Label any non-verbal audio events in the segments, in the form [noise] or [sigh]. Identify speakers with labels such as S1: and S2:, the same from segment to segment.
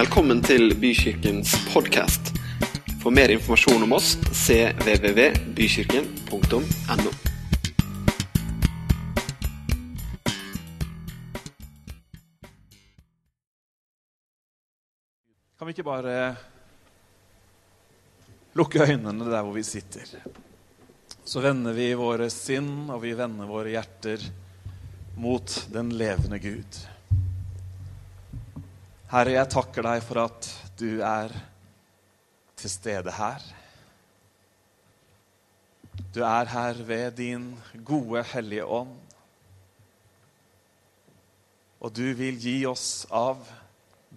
S1: Velkommen til Bykirkens podkast. For mer informasjon om oss cvvvbykirken.no.
S2: Kan vi ikke bare lukke øynene der hvor vi sitter? Så vender vi våre sinn og vi vender våre hjerter mot den levende Gud. Herre, jeg takker deg for at du er til stede her. Du er her ved din gode, hellige ånd. Og du vil gi oss av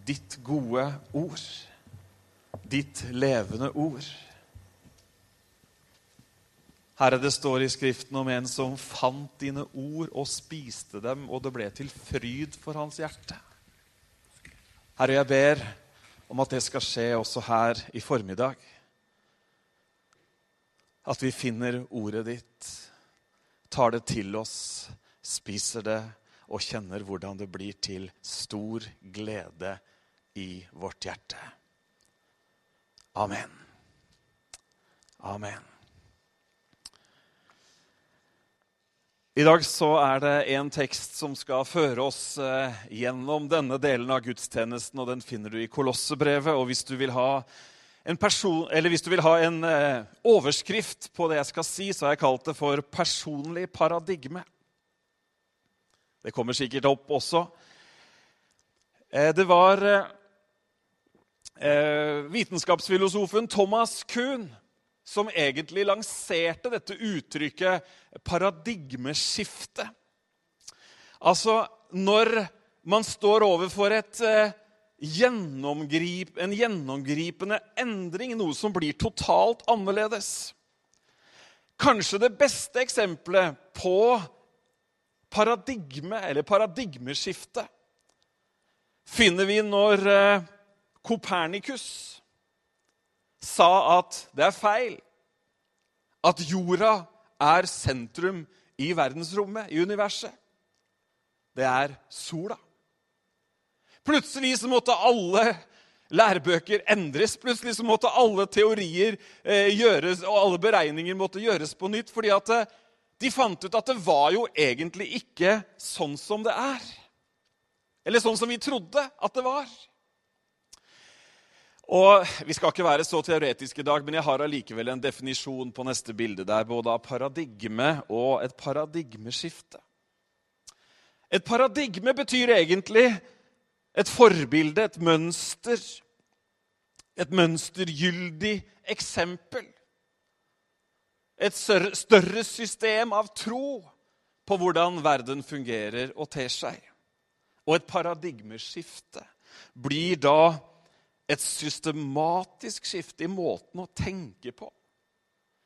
S2: ditt gode ord. Ditt levende ord. Herre, det står i Skriften om en som fant dine ord og spiste dem, og det ble til fryd for hans hjerte. Herre, jeg ber om at det skal skje også her i formiddag. At vi finner ordet ditt, tar det til oss, spiser det og kjenner hvordan det blir til stor glede i vårt hjerte. Amen. Amen. I dag så er det en tekst som skal føre oss eh, gjennom denne delen av gudstjenesten, og den finner du i Kolossebrevet. Og hvis du vil ha en, person, hvis du vil ha en eh, overskrift på det jeg skal si, så har jeg kalt det for 'personlig paradigme'. Det kommer sikkert opp også. Eh, det var vitenskapsfilosofen Thomas Kuhn som egentlig lanserte dette uttrykket 'paradigmeskifte'. Altså når man står overfor et, eh, gjennomgrip, en gjennomgripende endring, noe som blir totalt annerledes. Kanskje det beste eksempelet på paradigme, eller paradigmeskifte, finner vi når eh, Kopernikus sa at det er feil at jorda er sentrum i verdensrommet, i universet. Det er sola. Plutselig så måtte alle lærebøker endres. Plutselig så måtte alle teorier eh, gjøres, og alle beregninger måtte gjøres på nytt. fordi at eh, de fant ut at det var jo egentlig ikke sånn som det er. Eller sånn som vi trodde at det var. Og Vi skal ikke være så teoretiske i dag, men jeg har allikevel en definisjon på neste bilde. der, både av paradigme og et paradigmeskifte. Et paradigme betyr egentlig et forbilde, et mønster. Et mønstergyldig eksempel. Et større system av tro på hvordan verden fungerer og ter seg. Og et paradigmeskifte blir da et systematisk skifte i måten å tenke på.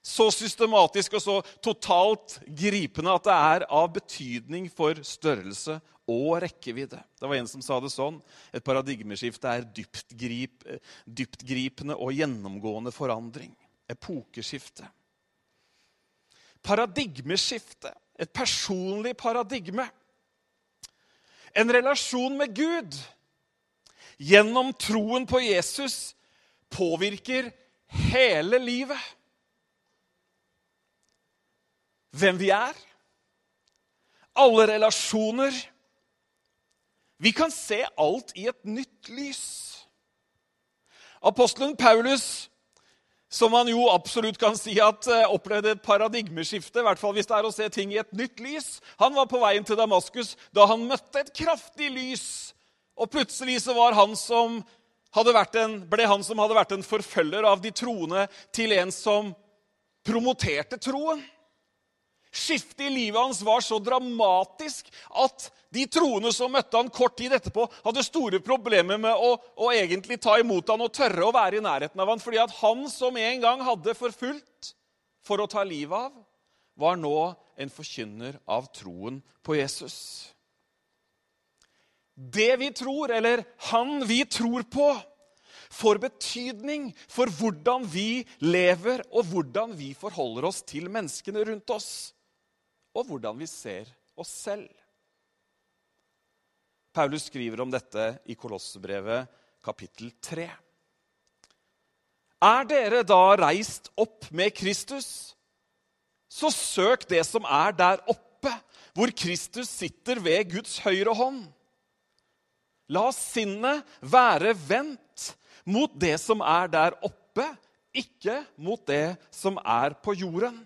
S2: Så systematisk og så totalt gripende at det er av betydning for størrelse og rekkevidde. Det var en som sa det sånn. Et paradigmeskifte er dyptgrip, dyptgripende og gjennomgående forandring. Epokeskifte. Paradigmeskifte. Et personlig paradigme. En relasjon med Gud gjennom troen på Jesus påvirker hele livet. Hvem vi er, alle relasjoner. Vi kan se alt i et nytt lys. Apostelen Paulus, som man jo absolutt kan si at eh, opplevde et paradigmeskifte, i hvert fall hvis det er å se ting i et nytt lys, han var på veien til Damaskus da han møtte et kraftig lys og plutselig så var han som en, ble han som hadde vært en forfølger av de troende, til en som promoterte troen. Skiftet i livet hans var så dramatisk at de troende som møtte han kort tid etterpå, hadde store problemer med å, å egentlig ta imot han og tørre å være i nærheten av han, fordi at han som en gang hadde forfulgt for å ta livet av, var nå en forkynner av troen på Jesus det vi tror, eller han vi tror på, får betydning for hvordan vi lever, og hvordan vi forholder oss til menneskene rundt oss, og hvordan vi ser oss selv. Paulus skriver om dette i Kolossebrevet kapittel 3. Er dere da reist opp med Kristus, så søk det som er der oppe, hvor Kristus sitter ved Guds høyre hånd. La sinnet være vendt mot det som er der oppe, ikke mot det som er på jorden.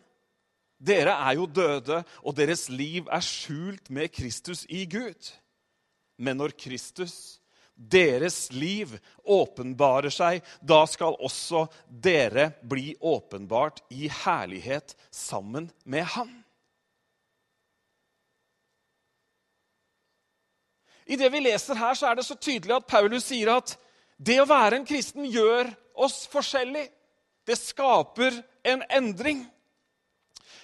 S2: Dere er jo døde, og deres liv er skjult med Kristus i Gud. Men når Kristus, deres liv, åpenbarer seg, da skal også dere bli åpenbart i herlighet sammen med Han. I det vi leser her, så er det så tydelig at Paulus sier at det å være en kristen gjør oss forskjellig. Det skaper en endring.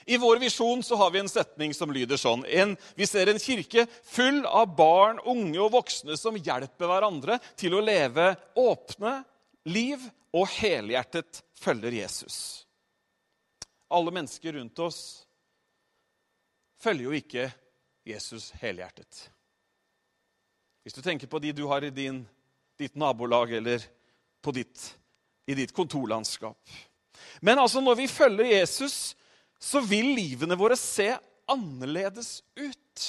S2: I vår visjon så har vi en setning som lyder sånn. En, vi ser en kirke full av barn, unge og voksne som hjelper hverandre til å leve åpne liv og helhjertet følger Jesus. Alle mennesker rundt oss følger jo ikke Jesus helhjertet. Hvis du tenker på de du har i din, ditt nabolag eller ditt, i ditt kontorlandskap. Men altså når vi følger Jesus, så vil livene våre se annerledes ut.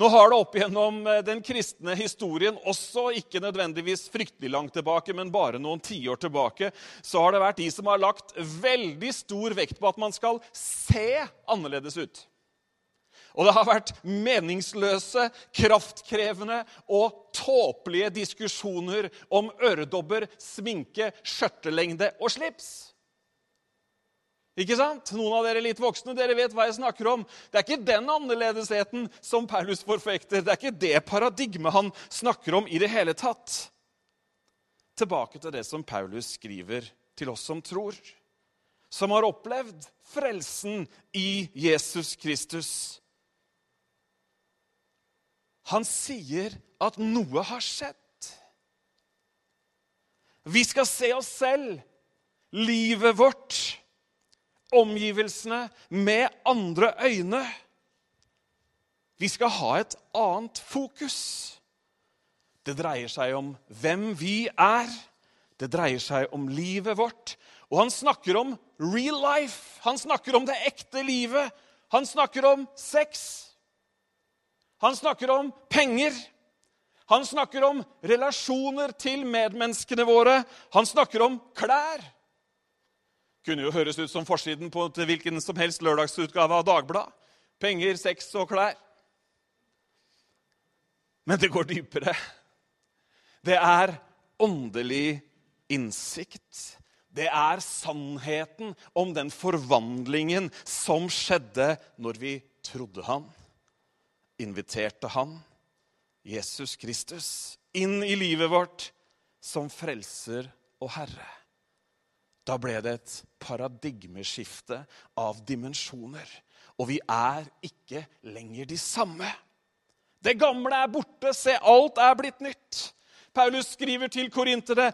S2: Nå har det opp gjennom eh, den kristne historien, også ikke nødvendigvis fryktelig langt tilbake, men bare noen tiår tilbake, så har det vært de som har lagt veldig stor vekt på at man skal se annerledes ut. Og det har vært meningsløse, kraftkrevende og tåpelige diskusjoner om øredobber, sminke, skjørtelengde og slips. Ikke sant? Noen av dere litt voksne dere vet hva jeg snakker om. Det er ikke den annerledesheten som Paulus forfekter. Det er ikke det paradigmet han snakker om i det hele tatt. Tilbake til det som Paulus skriver til oss som tror, som har opplevd frelsen i Jesus Kristus. Han sier at noe har skjedd. Vi skal se oss selv, livet vårt, omgivelsene, med andre øyne. Vi skal ha et annet fokus. Det dreier seg om hvem vi er. Det dreier seg om livet vårt. Og han snakker om real life. Han snakker om det ekte livet. Han snakker om sex. Han snakker om penger. Han snakker om relasjoner til medmenneskene våre. Han snakker om klær. Kunne jo høres ut som forsiden på hvilken som helst lørdagsutgave av Dagbladet. Penger, sex og klær. Men det går dypere. Det er åndelig innsikt. Det er sannheten om den forvandlingen som skjedde når vi trodde han inviterte han, Jesus Kristus, inn i livet vårt som frelser og herre. Da ble det et paradigmeskifte av dimensjoner. Og vi er ikke lenger de samme. Det gamle er borte. Se, alt er blitt nytt. Paulus skriver til korinterne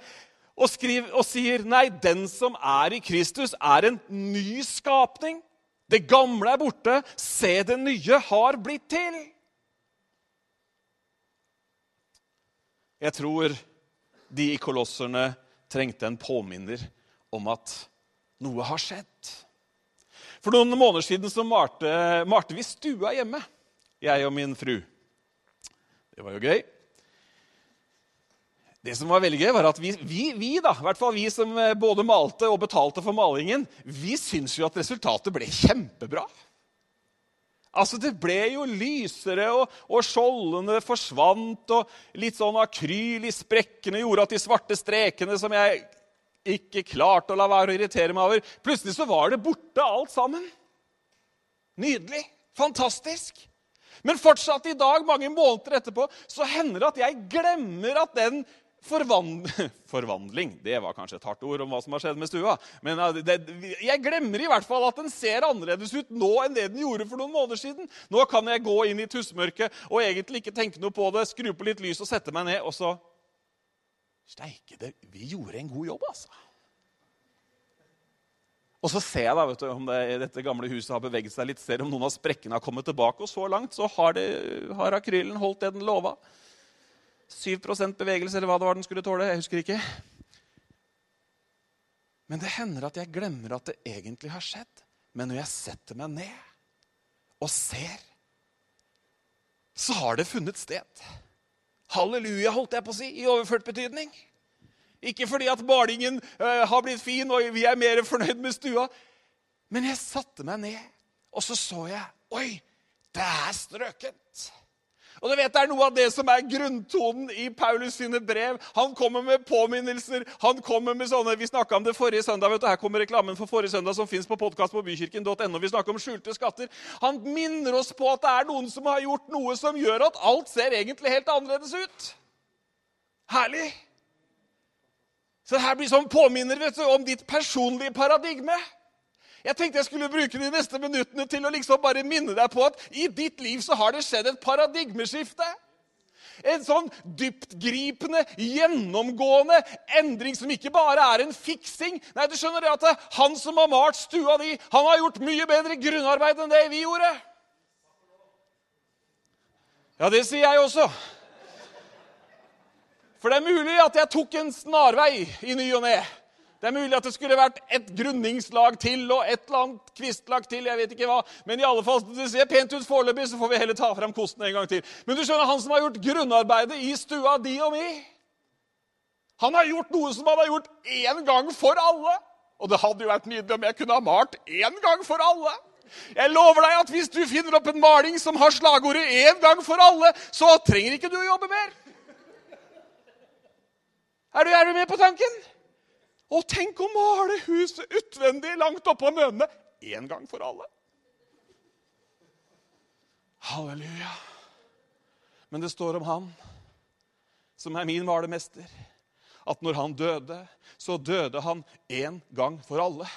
S2: og, og sier, nei, den som er i Kristus, er en ny skapning. Det gamle er borte. Se, det nye har blitt til. Jeg tror de i kolosserne trengte en påminner om at noe har skjedd. For noen måneder siden så malte, malte vi stua hjemme, jeg og min fru. Det var jo gøy. Det som var veldig gøy, var at vi, vi, vi, da, i hvert fall vi som både malte og betalte for malingen, vi syntes jo at resultatet ble kjempebra. Altså, Det ble jo lysere, og, og skjoldene forsvant, og litt sånn akryl i sprekkene gjorde at de svarte strekene som jeg ikke klarte å la være å irritere meg over Plutselig så var det borte, alt sammen. Nydelig. Fantastisk. Men fortsatt i dag, mange måneder etterpå, så hender det at jeg glemmer at den Forvand... [laughs] Forvandling det var kanskje et hardt ord om hva som har skjedd med stua. Men det, jeg glemmer i hvert fall at den ser annerledes ut nå enn det den gjorde for noen måneder siden. Nå kan jeg gå inn i tussmørket og egentlig ikke tenke noe på det, skru på litt lys og sette meg ned, og så Steike, det, vi gjorde en god jobb, altså. Og så ser jeg da, vet du, om det, dette gamle huset har beveget seg litt, ser om noen av sprekkene har kommet tilbake. Og så langt så har, det, har akrylen holdt det den lova. 7% bevegelse, eller hva det var den skulle tåle. Jeg husker ikke. Men det hender at jeg glemmer at det egentlig har skjedd. Men når jeg setter meg ned og ser, så har det funnet sted. Halleluja, holdt jeg på å si, i overført betydning. Ikke fordi at malingen uh, har blitt fin og vi er mer fornøyd med stua. Men jeg satte meg ned, og så så jeg Oi, det er strøkent. Og du vet, Det er noe av det som er grunntonen i Paulus sine brev. Han kommer med påminnelser. han kommer med sånne, Vi snakka om det forrige søndag. vet du, Her kommer reklamen for forrige søndag som fins på podkast på bykirken.no. Vi snakker om skjulte skatter. Han minner oss på at det er noen som har gjort noe som gjør at alt ser egentlig helt annerledes ut. Herlig. Så det her blir sånn påminner vet du, om ditt personlige paradigme. Jeg tenkte jeg skulle bruke de neste minuttene til å liksom bare minne deg på at i ditt liv så har det skjedd et paradigmeskifte. En sånn dyptgripende, gjennomgående endring som ikke bare er en fiksing. Nei, du skjønner det at Han som har malt stua di, han har gjort mye bedre grunnarbeid enn det vi gjorde. Ja, det sier jeg også. For det er mulig at jeg tok en snarvei i ny og ne. Det er mulig at det skulle vært et grunningslag til og et eller annet kvistlag til. jeg vet ikke hva. Men i alle fall, det ser pent ut foreløpig, så får vi heller ta fram kosten en gang til. Men du skjønner, han som har gjort grunnarbeidet i stua di og mi Han har gjort noe som han har gjort én gang for alle. Og det hadde jo vært nydelig om jeg kunne ha malt én gang for alle. Jeg lover deg at hvis du finner opp en maling som har slagordet 'én gang for alle', så trenger ikke du å jobbe mer. Er du, er du med på tanken? Og tenk å male huset utvendig langt oppå mønene én gang for alle. Halleluja. Men det står om han som er min malermester, at når han døde, så døde han én gang for alle.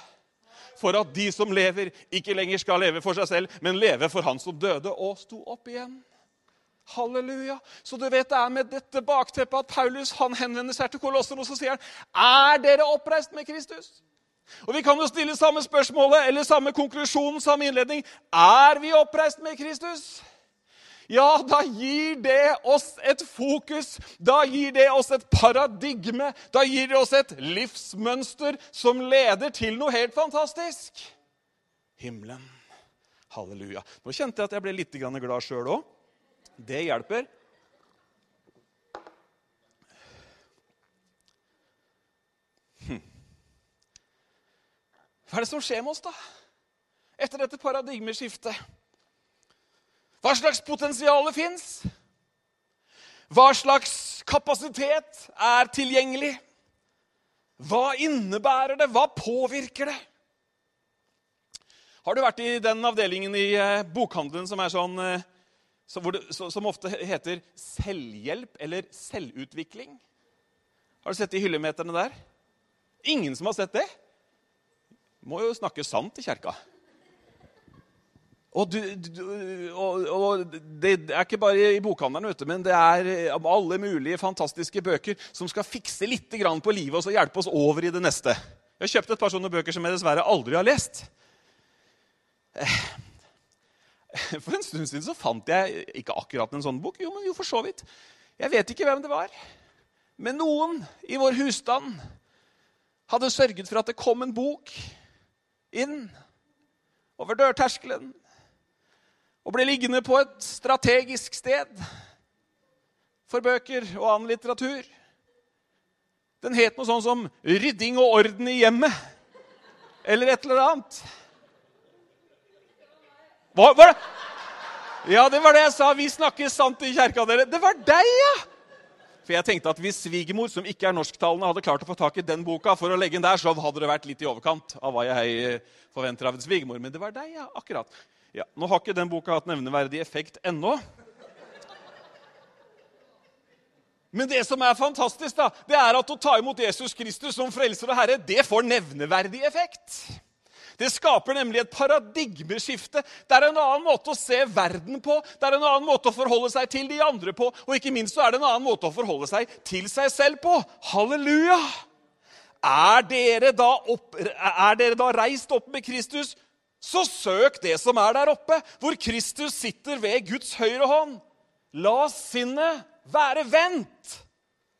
S2: For at de som lever, ikke lenger skal leve for seg selv, men leve for han som døde og sto opp igjen. Halleluja. Så du vet det er med dette bakteppet at Paulus han henvender seg til kolosserne og så sier han, er dere oppreist med Kristus? Og Vi kan jo stille samme spørsmålet eller samme konklusjon, samme innledning. Er vi oppreist med Kristus? Ja, da gir det oss et fokus, da gir det oss et paradigme, da gir det oss et livsmønster som leder til noe helt fantastisk. Himmelen. Halleluja. Nå kjente jeg at jeg ble litt glad sjøl òg. Det hjelper. Hm. Hva er det som skjer med oss, da? Etter dette paradigmeskiftet? Hva slags potensial fins? Hva slags kapasitet er tilgjengelig? Hva innebærer det? Hva påvirker det? Har du vært i den avdelingen i eh, bokhandelen som er sånn eh, som ofte heter selvhjelp eller selvutvikling. Har du sett de hyllemeterne der? Ingen som har sett det? Må jo snakke sant i kjerka. Og, du, du, og, og, Det er ikke bare i bokhandelen, vet du, men det er alle mulige fantastiske bøker som skal fikse litt på livet og så hjelpe oss over i det neste. Jeg har kjøpt et par sånne bøker som jeg dessverre aldri har lest. Eh, [laughs] For en stund siden så fant jeg ikke akkurat en sånn bok. Jo, men jo, for så vidt. Jeg vet ikke hvem det var. Men noen i vår husstand hadde sørget for at det kom en bok inn over dørterskelen og ble liggende på et strategisk sted for bøker og annen litteratur. Den het noe sånn som 'Rydding og orden i hjemmet' eller et eller annet. Hva var det? Ja, det var det jeg sa. Vi snakker sant i kjerka, dere. Det var deg, ja! For jeg tenkte at Hvis svigermor som ikke er norsktalende, hadde klart å få tak i den boka, for å legge den der, så hadde det vært litt i overkant av hva jeg eh, forventer av en svigermor. Men det var deg, ja. Akkurat. Ja, Nå har ikke den boka hatt nevneverdig effekt ennå. Men det som er fantastisk, da, det er at å ta imot Jesus Kristus som frelser og herre, det får nevneverdig effekt. Det skaper nemlig et paradigmeskifte. Det er en annen måte å se verden på, det er en annen måte å forholde seg til de andre på, og ikke minst så er det en annen måte å forholde seg til seg selv på. Halleluja! Er dere da, opp, er dere da reist opp med Kristus, så søk det som er der oppe, hvor Kristus sitter ved Guds høyre hånd. La sinnet være vendt.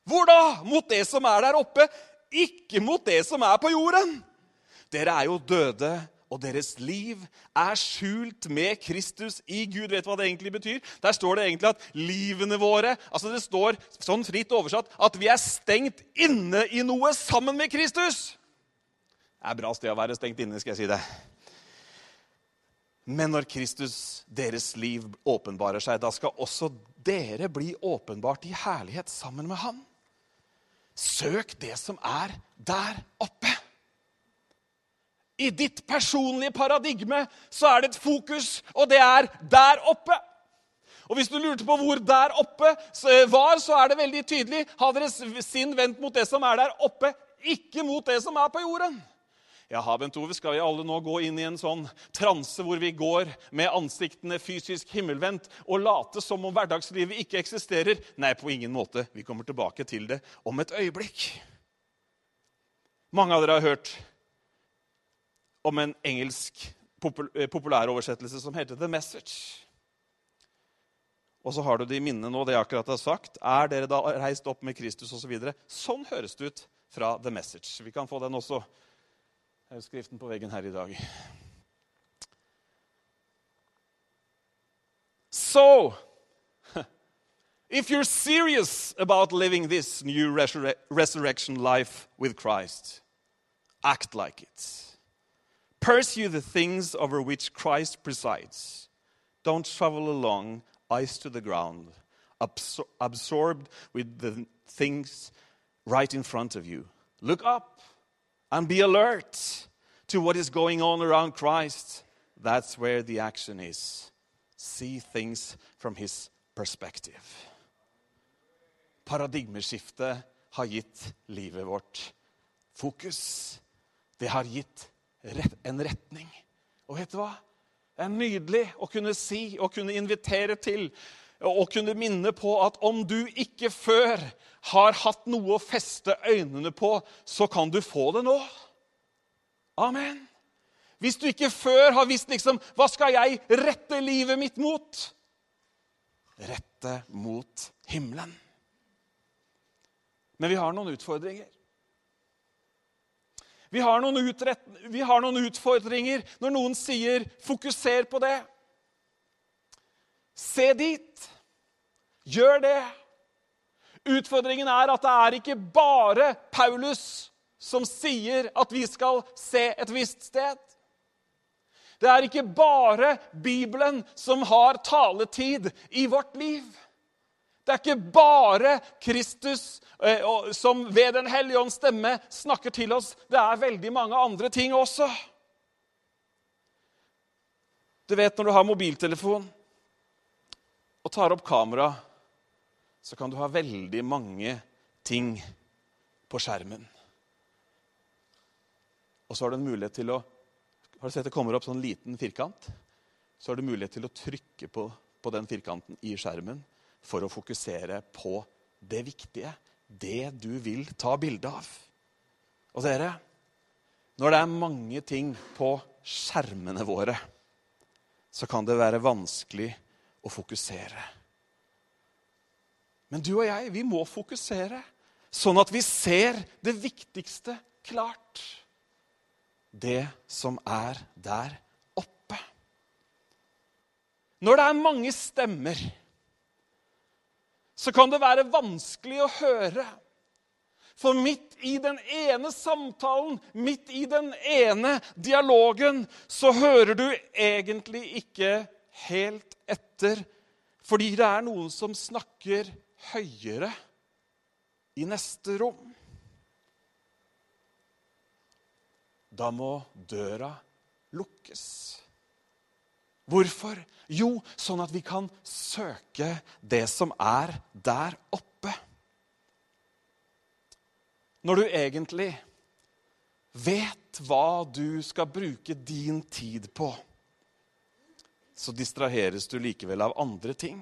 S2: Hvor da? Mot det som er der oppe, ikke mot det som er på jorden. Dere er jo døde, og deres liv er skjult med Kristus i Gud. Vet du hva det egentlig betyr? Der står det egentlig at livene våre altså Det står sånn fritt oversatt at vi er stengt inne i noe sammen med Kristus. Det er bra sted å være stengt inne, skal jeg si det. Men når Kristus, deres liv, åpenbarer seg, da skal også dere bli åpenbart i herlighet sammen med ham. Søk det som er der oppe. I ditt personlige paradigme så er det et fokus, og det er der oppe. Og Hvis du lurte på hvor der oppe var, så er det veldig tydelig. Ha deres sinn vendt mot det som er der oppe, ikke mot det som er på jorden. Jaha, Bent Ove, skal vi alle nå gå inn i en sånn transe hvor vi går med ansiktene fysisk himmelvendt og late som om hverdagslivet ikke eksisterer? Nei, på ingen måte. Vi kommer tilbake til det om et øyeblikk. Mange av dere har hørt om en engelsk eh, populæroversettelse som heter The Message. Og så har du det i minne nå, det jeg akkurat har sagt. Er dere da reist opp med Kristus osv.? Så videre? sånn høres det ut fra The Message. Vi kan få den også er skriften på veggen her i dag. So, [laughs] if you're serious about living this new resur resurrection life with Christ, act like it. Pursue the things over which Christ presides. Don't travel along, eyes to the ground, absor absorbed with the things right in front of you. Look up and be alert to what is going on around Christ, that's where the action is. See things from his perspective. Paradigmeskiftet har gitt livet vårt fokus. Det har gitt en retning. Og vet du hva? Det er nydelig å kunne si og kunne invitere til og kunne minne på at om du ikke før har hatt noe å feste øynene på, så kan du få det nå. Amen. Hvis du ikke før har visst liksom, hva skal jeg rette livet mitt mot? Rette mot himmelen. Men vi har noen utfordringer. Vi har, vi har noen, utfordringer når noen sier 'fokuser på det'. Se dit. Gjør det. Utfordringen er at det er ikke bare Paulus som sier at vi skal se et visst sted. Det er ikke bare Bibelen som har taletid i vårt liv. Det er ikke bare Kristus eh, som ved Den hellige ånds stemme snakker til oss. Det er veldig mange andre ting også. Du vet når du har mobiltelefon og tar opp kamera, så kan du ha veldig mange ting på skjermen. Og så har du en mulighet til å Har du sett det kommer opp sånn liten firkant? Så har du mulighet til å trykke på, på den firkanten i skjermen for å fokusere på det viktige, det du vil ta bilde av. Og dere, når det er mange ting på skjermene våre, så kan det være vanskelig å fokusere. Men du og jeg, vi må fokusere, sånn at vi ser det viktigste klart det som er der oppe. Når det er mange stemmer, så kan det være vanskelig å høre. For midt i den ene samtalen, midt i den ene dialogen, så hører du egentlig ikke helt etter. Fordi det er noen som snakker høyere i neste rom. da må døra lukkes. Hvorfor? Jo, sånn at vi kan søke det som er der oppe. Når du egentlig vet hva du skal bruke din tid på, så distraheres du likevel av andre ting.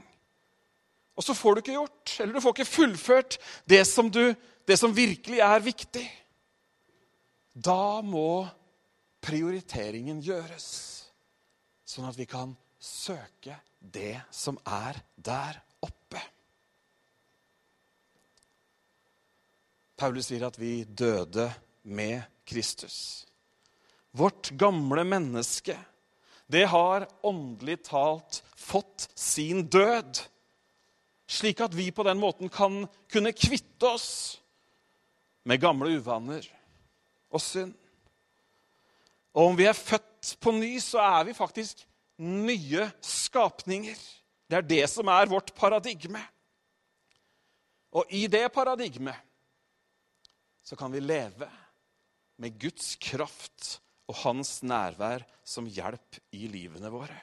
S2: Og så får du ikke gjort, eller du får ikke fullført det som, du, det som virkelig er viktig. Da må prioriteringen gjøres, sånn at vi kan søke det som er der oppe. Paulus sier at vi døde med Kristus. Vårt gamle menneske, det har åndelig talt fått sin død. Slik at vi på den måten kan kunne kvitte oss med gamle uvaner og synd. Og om vi er født på ny, så er vi faktisk nye skapninger. Det er det som er vårt paradigme. Og i det paradigmet så kan vi leve med Guds kraft og hans nærvær som hjelp i livene våre.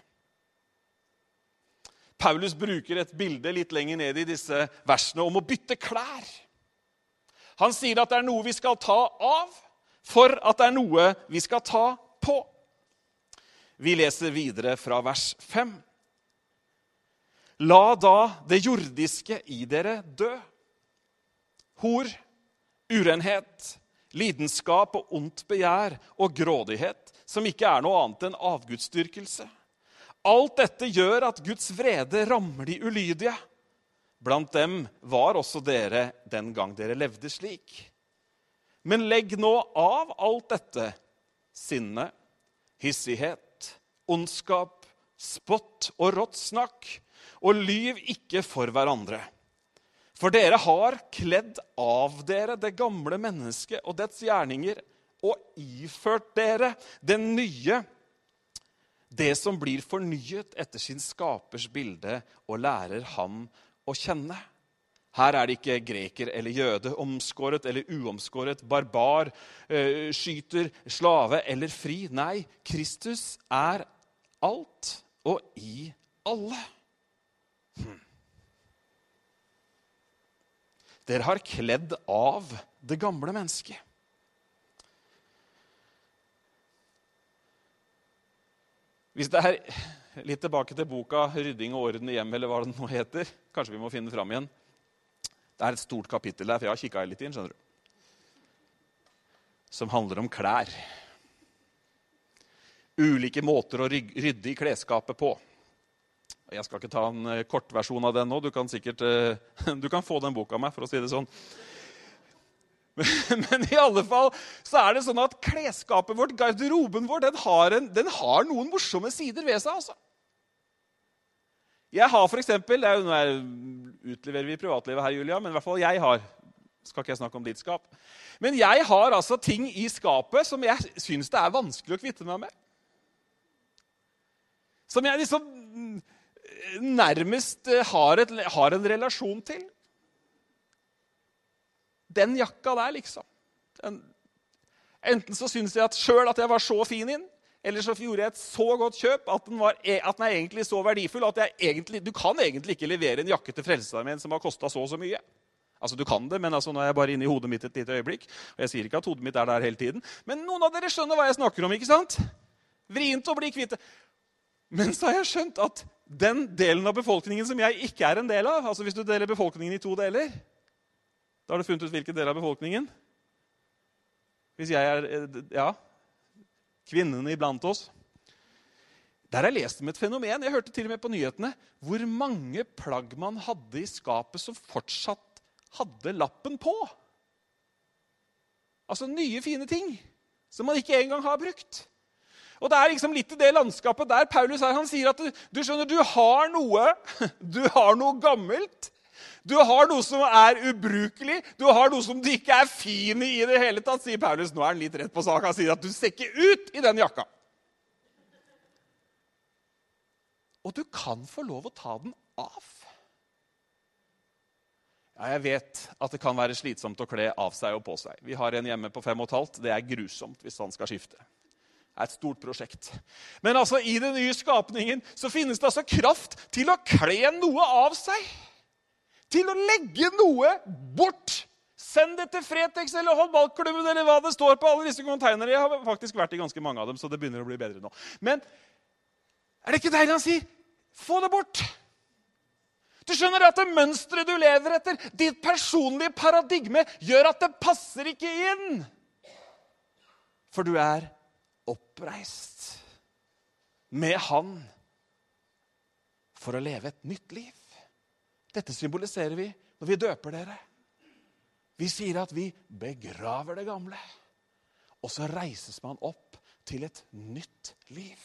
S2: Paulus bruker et bilde litt lenger ned i disse versene om å bytte klær. Han sier at det er noe vi skal ta av for at det er noe vi skal ta på. Vi leser videre fra vers 5. La da det jordiske i dere dø. Hor, urenhet, lidenskap og ondt begjær og grådighet, som ikke er noe annet enn avgudsdyrkelse. Alt dette gjør at Guds vrede rammer de ulydige. Blant dem var også dere den gang dere levde slik. Men legg nå av alt dette sinne, hissighet, ondskap, spott og rått snakk, og lyv ikke for hverandre. For dere har kledd av dere det gamle mennesket og dets gjerninger, og iført dere det nye, det som blir fornyet etter sin skapers bilde, og lærer ham å kjenne. Her er det ikke greker eller jøde, omskåret eller uomskåret, barbar, eh, skyter, slave eller fri. Nei, Kristus er alt og i alle. Hm. Dere har kledd av det gamle mennesket. Hvis det er litt tilbake til boka 'Rydding og orden i hjemmet', eller hva det nå heter Kanskje vi må finne fram igjen. Det er et stort kapittel der, for jeg har kikka litt inn, skjønner du. Som handler om klær. Ulike måter å rydde i klesskapet på. Jeg skal ikke ta en eh, kortversjon av den nå. Du kan sikkert eh, [laughs] du kan få den boka av meg, for å si det sånn. [laughs] Men i alle fall så er det sånn at klesskapet vårt, garderoben vår, den har, en, den har noen morsomme sider ved seg. altså. Jeg har er Nå utleverer vi privatlivet her, Julia, men i hvert fall jeg har skal ikke jeg snakke om ditt skap. Men jeg har altså ting i skapet som jeg syns det er vanskelig å kvitte meg med. Som jeg liksom nærmest eh, har, et, har en relasjon til. Den jakka der, liksom. Den, enten så syns jeg sjøl at jeg var så fin inn, eller så gjorde jeg et så godt kjøp at den, var, e, at den er egentlig så verdifull at egentlig, du kan egentlig ikke levere en jakke til Frelsesarmeen som har kosta så og så mye. Altså, Du kan det, men altså, nå er jeg bare inne i hodet mitt et lite øyeblikk. og jeg sier ikke at hodet mitt er der hele tiden. Men noen av dere skjønner hva jeg snakker om. ikke sant? Vrient å bli kvitt. Men så har jeg skjønt at den delen av befolkningen som jeg ikke er en del av altså Hvis du deler befolkningen i to deler, da har du funnet ut hvilken del av befolkningen? Hvis jeg er ja, kvinnene iblant oss Der har jeg lest om et fenomen. Jeg hørte til og med på nyhetene hvor mange plagg man hadde i skapet som fortsatt hadde lappen på. Altså nye, fine ting som man ikke engang har brukt. Og Det er liksom litt i det landskapet der Paulus er. Han sier at du, du skjønner, du har noe [laughs] du har noe gammelt. Du har noe som er ubrukelig, du har noe som du ikke er fin i i det hele tatt, sier Paulus. Nå er han litt rett på sak. Han sier at du ser ikke ut i den jakka. Og du kan få lov å ta den av. Ja, jeg vet at det kan være slitsomt å kle av seg og på seg. Vi har en hjemme på fem og et halvt. Det er grusomt hvis han skal skifte er et stort prosjekt. Men altså, i den nye skapningen så finnes det altså kraft til å kle noe av seg. Til å legge noe bort. Send det til Fretex eller håndballklubben eller hva det står på alle disse konteinerne. Jeg har faktisk vært i ganske mange av dem, så det begynner å bli bedre nå. Men er det ikke deilig han sier? Få det bort! Du skjønner at det mønsteret du lever etter, ditt personlige paradigme, gjør at det passer ikke inn. For du er oppreist med Han for å leve et nytt liv. Dette symboliserer vi når vi døper dere. Vi sier at vi begraver det gamle. Og så reises man opp til et nytt liv.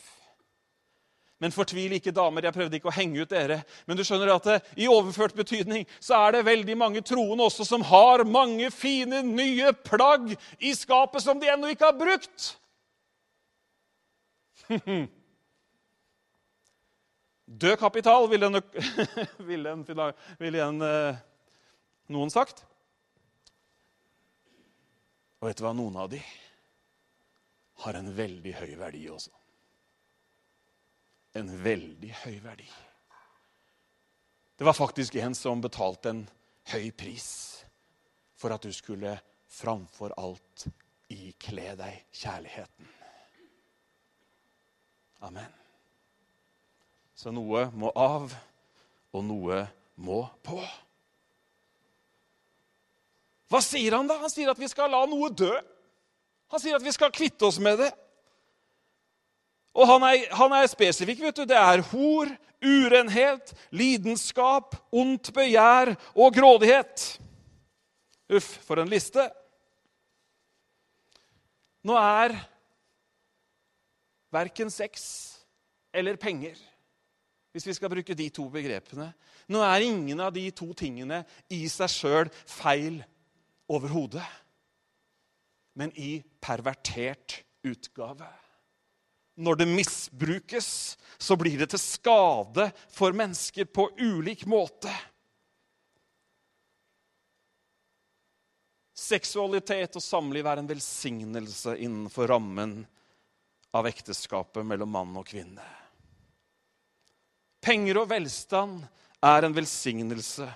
S2: Men fortvil ikke, damer. Jeg prøvde ikke å henge ut dere. Men du skjønner at det, i overført betydning så er det veldig mange troende også som har mange fine, nye plagg i skapet som de ennå ikke har brukt. Død kapital, ville, en, [laughs] ville, en, ville en, eh, noen sagt. Og vet du hva? Noen av de har en veldig høy verdi også en veldig høy verdi. Det var faktisk en som betalte en høy pris for at du skulle framfor alt ikle deg kjærligheten. Amen. Så noe må av, og noe må på. Hva sier han da? Han sier at vi skal la noe dø. Han sier at vi skal kvitte oss med det. Og han er, er spesifikk. vet du. Det er hor, urenhet, lidenskap, ondt begjær og grådighet. Uff, for en liste. Nå er verken sex eller penger, hvis vi skal bruke de to begrepene Nå er ingen av de to tingene i seg sjøl feil overhodet, men i pervertert utgave. Når det misbrukes, så blir det til skade for mennesker på ulik måte. Seksualitet og samliv er en velsignelse innenfor rammen av ekteskapet mellom mann og kvinne. Penger og velstand er en velsignelse.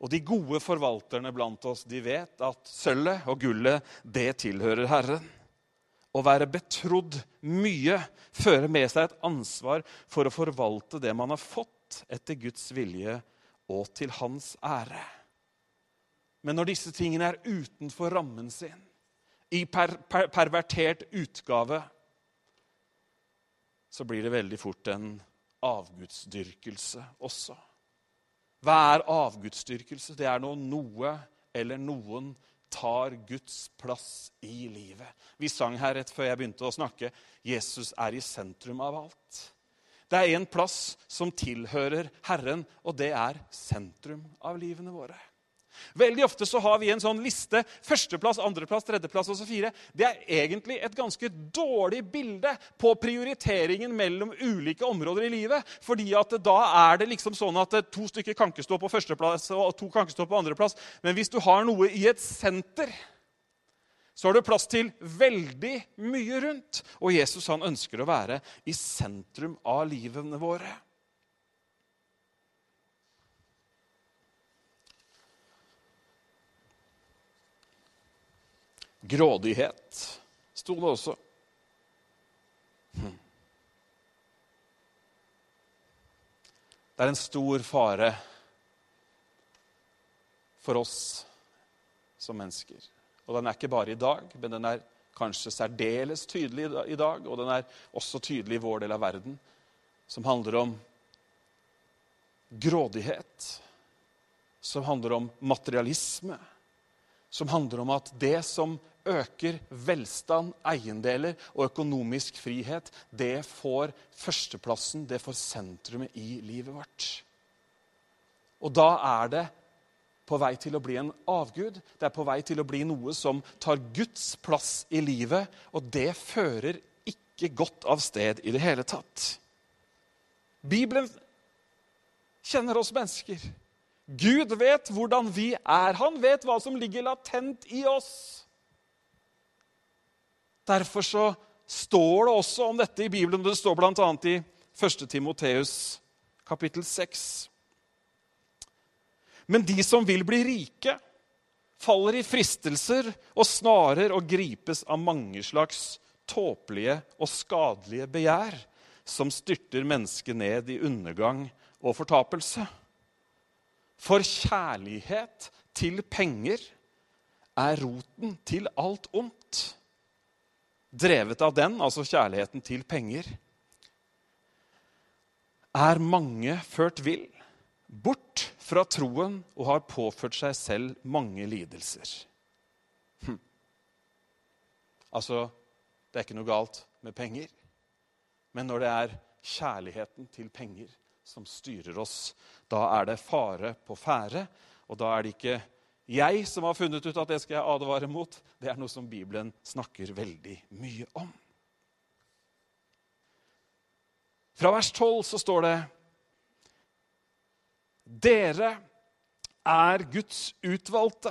S2: Og de gode forvalterne blant oss de vet at sølvet og gullet det tilhører Herren. Å være betrodd mye fører med seg et ansvar for å forvalte det man har fått etter Guds vilje og til hans ære. Men når disse tingene er utenfor rammen sin, i per per pervertert utgave, så blir det veldig fort en avgudsdyrkelse også. Hva er avgudsdyrkelse? Det er når noe eller noen tar Guds plass i livet. Vi sang her rett før jeg begynte å snakke. Jesus er i sentrum av alt. Det er en plass som tilhører Herren, og det er sentrum av livene våre. Veldig ofte så har vi en sånn liste. Førsteplass, andreplass, tredjeplass og så fire. Det er egentlig et ganske dårlig bilde på prioriteringen mellom ulike områder i livet. fordi at da er det liksom sånn at to stykker kan ikke stå på førsteplass og to kan ikke stå på andreplass. Men hvis du har noe i et senter, så har du plass til veldig mye rundt. Og Jesus han ønsker å være i sentrum av livene våre. Grådighet sto det også. Det er en stor fare for oss som mennesker. Og den er ikke bare i dag, men den er kanskje særdeles tydelig i dag. Og den er også tydelig i vår del av verden, som handler om grådighet. Som handler om materialisme. Som handler om at det som øker velstand, eiendeler og økonomisk frihet, det får førsteplassen, det får sentrumet i livet vårt. Og da er det på vei til å bli en avgud. Det er på vei til å bli noe som tar Guds plass i livet, og det fører ikke godt av sted i det hele tatt. Bibelen kjenner oss mennesker. Gud vet hvordan vi er. Han vet hva som ligger latent i oss. Derfor så står det også om dette i Bibelen. Det står bl.a. i 1. Timoteus kapittel 6. Men de som vil bli rike, faller i fristelser og snarer og gripes av mange slags tåpelige og skadelige begjær som styrter mennesket ned i undergang og fortapelse. For kjærlighet til penger er roten til alt ondt. Drevet av den, altså kjærligheten til penger, er mange ført vill, bort fra troen og har påført seg selv mange lidelser. Hm. Altså, det er ikke noe galt med penger. Men når det er kjærligheten til penger som styrer oss, da er det fare på ferde. Og da er det ikke jeg som har funnet ut at det skal jeg advare mot. Det er noe som Bibelen snakker veldig mye om. Fra vers 12 så står det Dere er Guds utvalgte,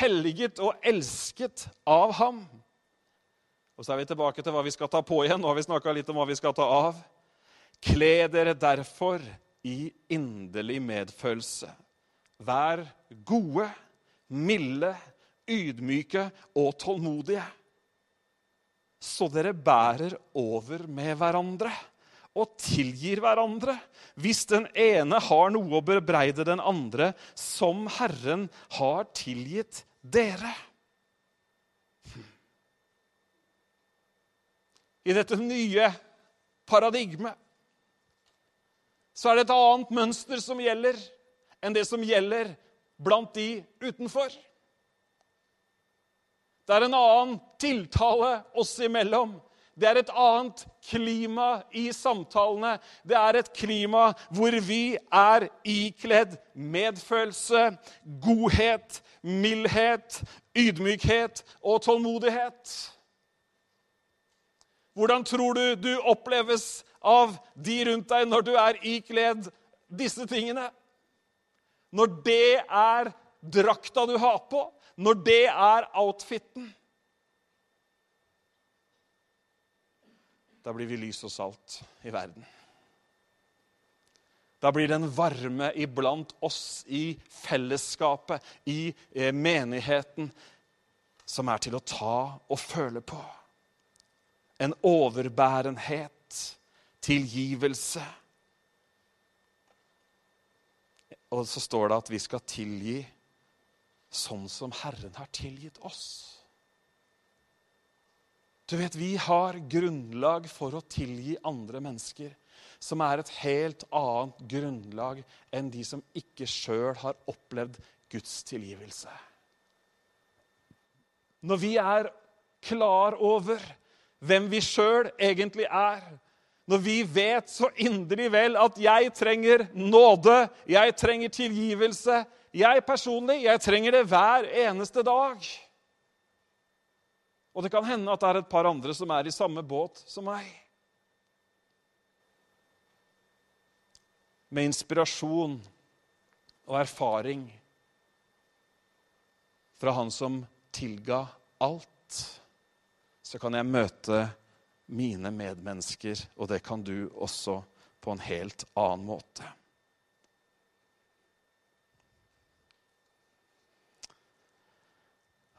S2: helliget og elsket av ham. Og Så er vi tilbake til hva vi skal ta på igjen. Nå har vi snakka litt om hva vi skal ta av. Kle dere derfor i inderlig medfølelse. Vær gode, milde, ydmyke og tålmodige. Så dere bærer over med hverandre og tilgir hverandre hvis den ene har noe å bebreide den andre, som Herren har tilgitt dere. I dette nye paradigmet så er det et annet mønster som gjelder enn det som gjelder blant de utenfor. Det er en annen tiltale oss imellom. Det er et annet klima i samtalene. Det er et klima hvor vi er ikledd medfølelse, godhet, mildhet, ydmykhet og tålmodighet. Hvordan tror du du oppleves av de rundt deg når du er ikledd disse tingene? Når det er drakta du har på, når det er outfiten Da blir vi lys og salt i verden. Da blir det en varme iblant oss i fellesskapet, i eh, menigheten, som er til å ta og føle på. En overbærenhet, tilgivelse. Og så står det at vi skal tilgi sånn som Herren har tilgitt oss. Du vet, Vi har grunnlag for å tilgi andre mennesker som er et helt annet grunnlag enn de som ikke sjøl har opplevd Guds tilgivelse. Når vi er klar over hvem vi sjøl egentlig er, når vi vet så inderlig vel at jeg trenger nåde, jeg trenger tilgivelse Jeg personlig, jeg trenger det hver eneste dag. Og det kan hende at det er et par andre som er i samme båt som meg. Med inspirasjon og erfaring fra han som tilga alt, så kan jeg møte mine medmennesker, og det kan du også på en helt annen måte.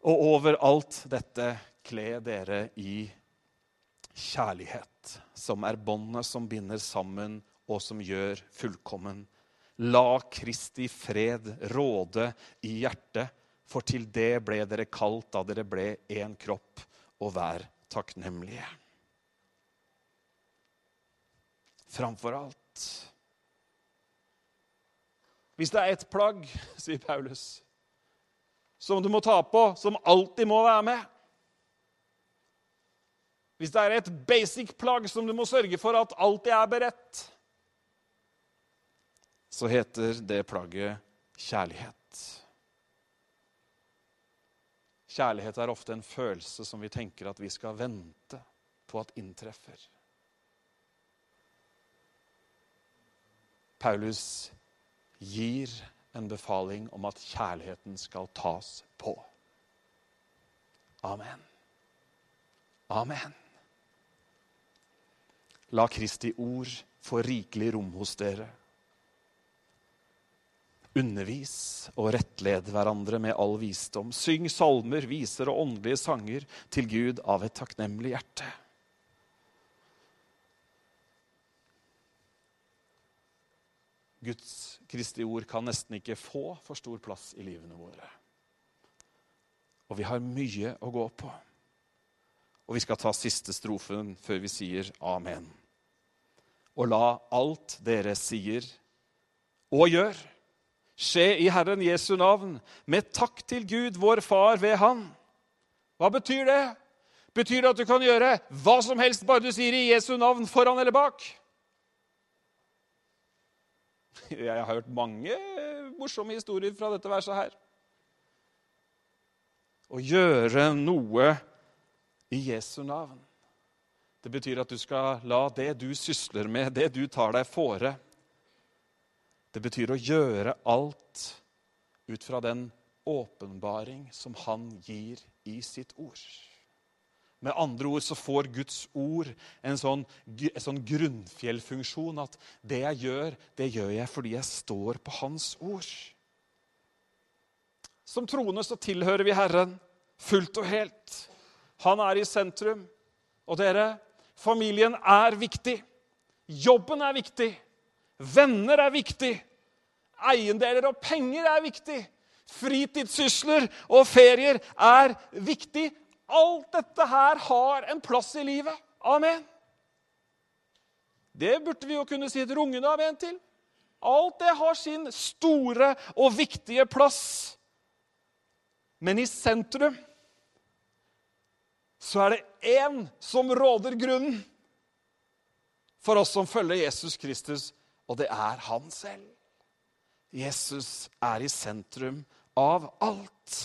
S2: Og over alt dette kle dere i kjærlighet, som er båndet som binder sammen og som gjør fullkommen. La Kristi fred råde i hjertet, for til det ble dere kalt da dere ble én kropp, og vær takknemlige framfor alt. Hvis det er ett plagg, [laughs] sier Paulus, som du må ta på, som alltid må være med Hvis det er et basic plagg som du må sørge for at alltid er beredt, så heter det plagget kjærlighet. Kjærlighet er ofte en følelse som vi tenker at vi skal vente på at inntreffer. Paulus gir en befaling om at kjærligheten skal tas på. Amen. Amen. La Kristi ord få rikelig rom hos dere. Undervis og rettled hverandre med all visdom. Syng salmer, viser og åndelige sanger til Gud av et takknemlig hjerte. Guds Kristi ord kan nesten ikke få for stor plass i livene våre. Og vi har mye å gå på. Og vi skal ta siste strofen før vi sier amen. Og la alt dere sier, og gjør, skje i Herren Jesu navn, med takk til Gud, vår Far, ved Han. Hva betyr det? Betyr det at du kan gjøre hva som helst bare du sier i Jesu navn foran eller bak? [laughs] Jeg har hørt mange morsomme historier fra dette verset her. Å gjøre noe i Jesu navn. Det betyr at du skal la det du sysler med, det du tar deg fore Det betyr å gjøre alt ut fra den åpenbaring som han gir i sitt ord. Med andre ord så får Guds ord en sånn, en sånn grunnfjellfunksjon at det jeg gjør, det gjør jeg fordi jeg står på Hans ord. Som troende så tilhører vi Herren fullt og helt. Han er i sentrum. Og dere, familien er viktig. Jobben er viktig. Venner er viktig. Eiendeler og penger er viktig. Fritidssysler og ferier er viktig. Alt dette her har en plass i livet. Amen. Det burde vi jo kunne si et rungende amen til. Alt det har sin store og viktige plass. Men i sentrum så er det én som råder grunnen for oss som følger Jesus Kristus, og det er han selv. Jesus er i sentrum av alt.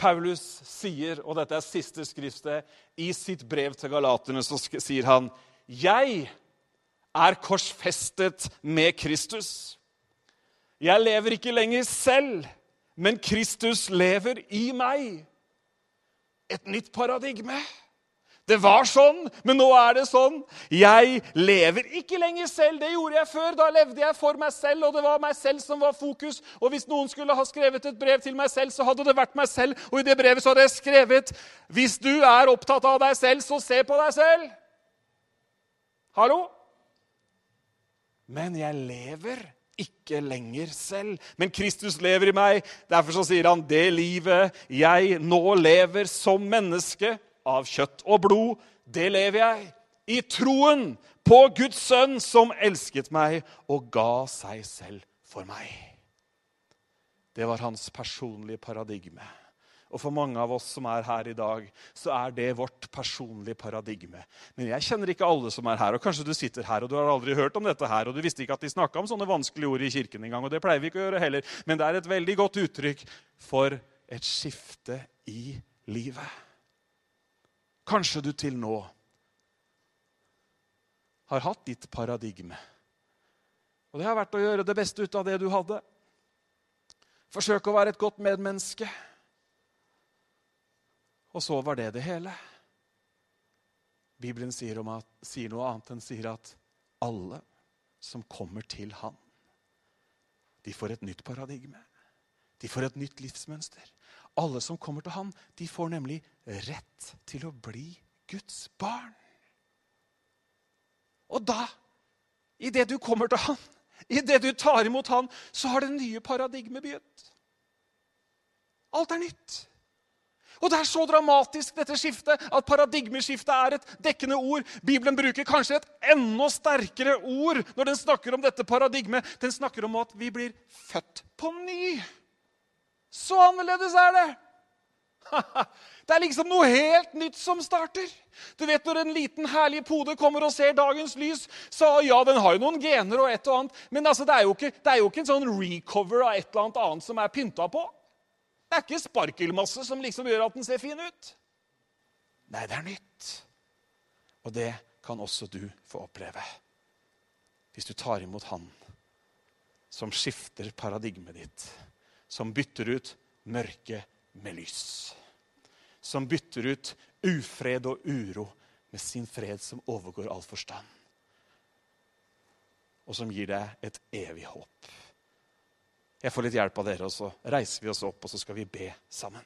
S2: Paulus sier, og dette er siste skriftet, i sitt brev til galaterne, så sier han Jeg er korsfestet med Kristus. Jeg lever ikke lenger selv, men Kristus lever i meg. Et nytt paradigme. Det var sånn, men nå er det sånn. Jeg lever ikke lenger selv. Det gjorde jeg før. Da levde jeg for meg selv, og det var meg selv som var fokus. Og hvis noen skulle ha skrevet et brev til meg selv, så hadde det vært meg selv. Og i det brevet så hadde jeg skrevet Hvis du er opptatt av deg selv, så se på deg selv. Hallo? Men jeg lever ikke lenger selv, men Kristus lever i meg. Derfor så sier han det livet jeg nå lever som menneske av kjøtt og blod, det lever jeg. I troen på Guds sønn, som elsket meg og ga seg selv for meg. Det var hans personlige paradigme. Og for mange av oss som er her i dag, så er det vårt personlige paradigme. Men jeg kjenner ikke alle som er her. Og kanskje du sitter her og du har aldri hørt om dette her, og du visste ikke at de snakka om sånne vanskelige ord i kirken engang. Og det pleier vi ikke å gjøre heller. Men det er et veldig godt uttrykk for et skifte i livet. Kanskje du til nå har hatt ditt paradigme. Og det har vært å gjøre det beste ut av det du hadde. Forsøke å være et godt medmenneske. Og så var det det hele. Bibelen sier, at, sier noe annet enn sier at alle som kommer til Han, de får et nytt paradigme. De får et nytt livsmønster. Alle som kommer til Han, de får nemlig rett til å bli Guds barn. Og da, idet du kommer til Han, idet du tar imot Han, så har det nye paradigmet begynt. Alt er nytt. Og det er så dramatisk, dette skiftet, at paradigmeskiftet er et dekkende ord. Bibelen bruker kanskje et enda sterkere ord når den snakker om dette paradigmet. Den snakker om at vi blir født på ny. Så annerledes er det! [laughs] Det er liksom noe helt nytt som starter. Du vet Når en liten herlig pode kommer og ser dagens lys, så ja, den har jo noen gener og et og annet, men altså, det, er ikke, det, er jo ikke, en sånn recover av et eller annet annet som er pynta på. Det er ikke sparkelmasse som liksom gjør at den ser fin ut. Nei, det er nytt. Og det kan også du få oppleve. Hvis du tar imot Han som skifter paradigmet ditt som bytter ut mørke med lys. Som bytter ut ufred og uro med sin fred som overgår all forstand. Og som gir deg et evig håp. Jeg får litt hjelp av dere, og så reiser vi oss opp og så skal vi be sammen.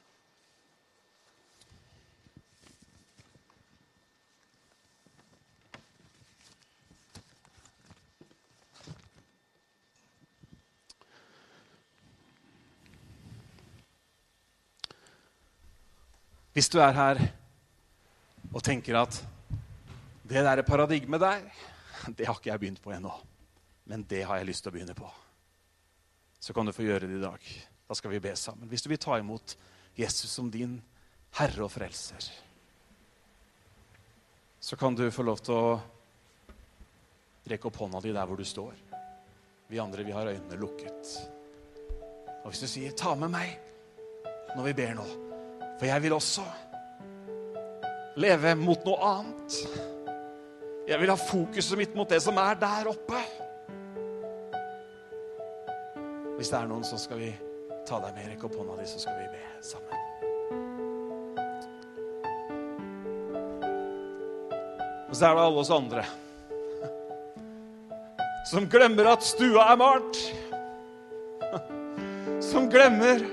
S2: Hvis du er her og tenker at det der paradigmet der, det har ikke jeg begynt på ennå. Men det har jeg lyst til å begynne på. Så kan du få gjøre det i dag. Da skal vi be sammen. Hvis du vil ta imot Jesus som din Herre og Frelser, så kan du få lov til å rekke opp hånda di der hvor du står. Vi andre vi har øynene lukket. Og hvis du sier 'ta med meg' når vi ber nå, for jeg vil også leve mot noe annet. Jeg vil ha fokuset mitt mot det som er der oppe. Hvis det er noen, så skal vi ta deg med. Rekk opp hånda di, så skal vi be sammen. Og så er det alle oss andre som glemmer at stua er malt. Som glemmer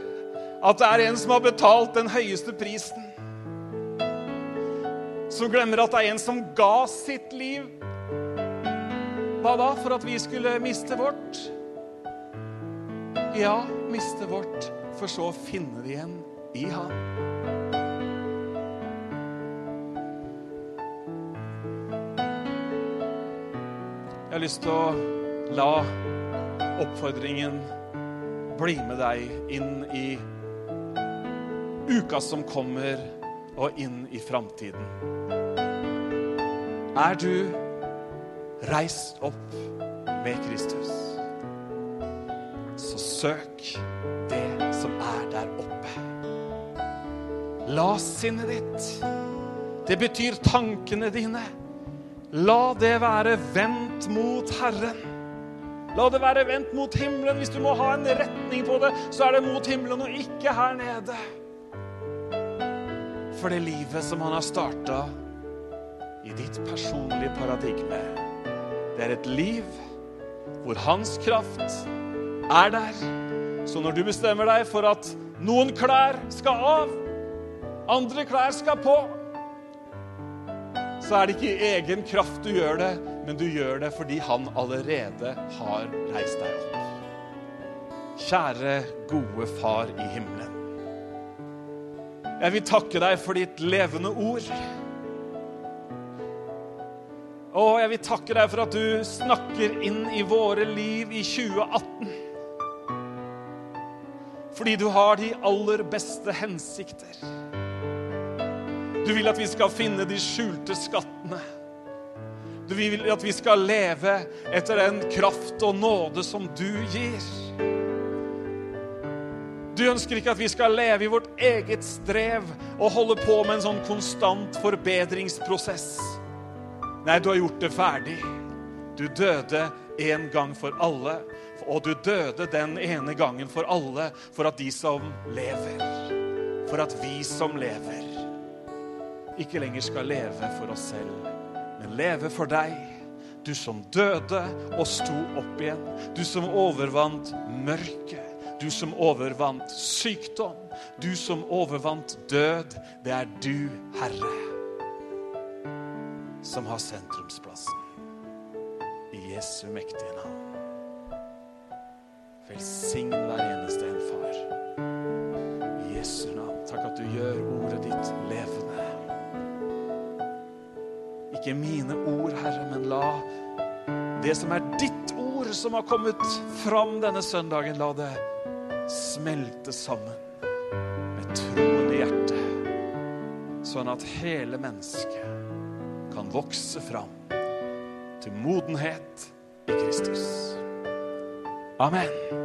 S2: at det er en som har betalt den høyeste prisen. Som glemmer at det er en som ga sitt liv. Hva da? For at vi skulle miste vårt? Ja, miste vårt, for så å finne det igjen i Han. Jeg har lyst til å la oppfordringen bli med deg inn i uka som kommer, og inn i framtiden. Er du reist opp med Kristus, så søk det som er der oppe. La sinnet ditt, det betyr tankene dine, la det være vendt mot Herren. La det være vendt mot himmelen. Hvis du må ha en retning på det, så er det mot himmelen og ikke her nede. For det livet som han har starta i ditt personlige paradigme, det er et liv hvor hans kraft er der. Så når du bestemmer deg for at noen klær skal av, andre klær skal på, så er det ikke i egen kraft du gjør det, men du gjør det fordi han allerede har reist deg opp. Kjære, gode Far i himmelen. Jeg vil takke deg for ditt levende ord. Og jeg vil takke deg for at du snakker inn i våre liv i 2018. Fordi du har de aller beste hensikter. Du vil at vi skal finne de skjulte skattene. Du vil at vi skal leve etter den kraft og nåde som du gir. Du ønsker ikke at vi skal leve i vårt eget strev og holde på med en sånn konstant forbedringsprosess. Nei, du har gjort det ferdig. Du døde en gang for alle, og du døde den ene gangen for alle for at de som lever, for at vi som lever, ikke lenger skal leve for oss selv, men leve for deg. Du som døde og sto opp igjen. Du som overvant mørket. Du som overvant sykdom. Du som overvant død. Det er du, Herre, som har sentrumsplassen. I Jesu mektige navn. Velsign hver eneste en, far. I Jesu navn. Takk at du gjør ordet ditt levende. Ikke mine ord, Herre, men la det som er ditt ord, som har kommet fram denne søndagen, la det smelte sammen med troen i hjertet, sånn at hele mennesket kan vokse fram til modenhet i Kristus. Amen.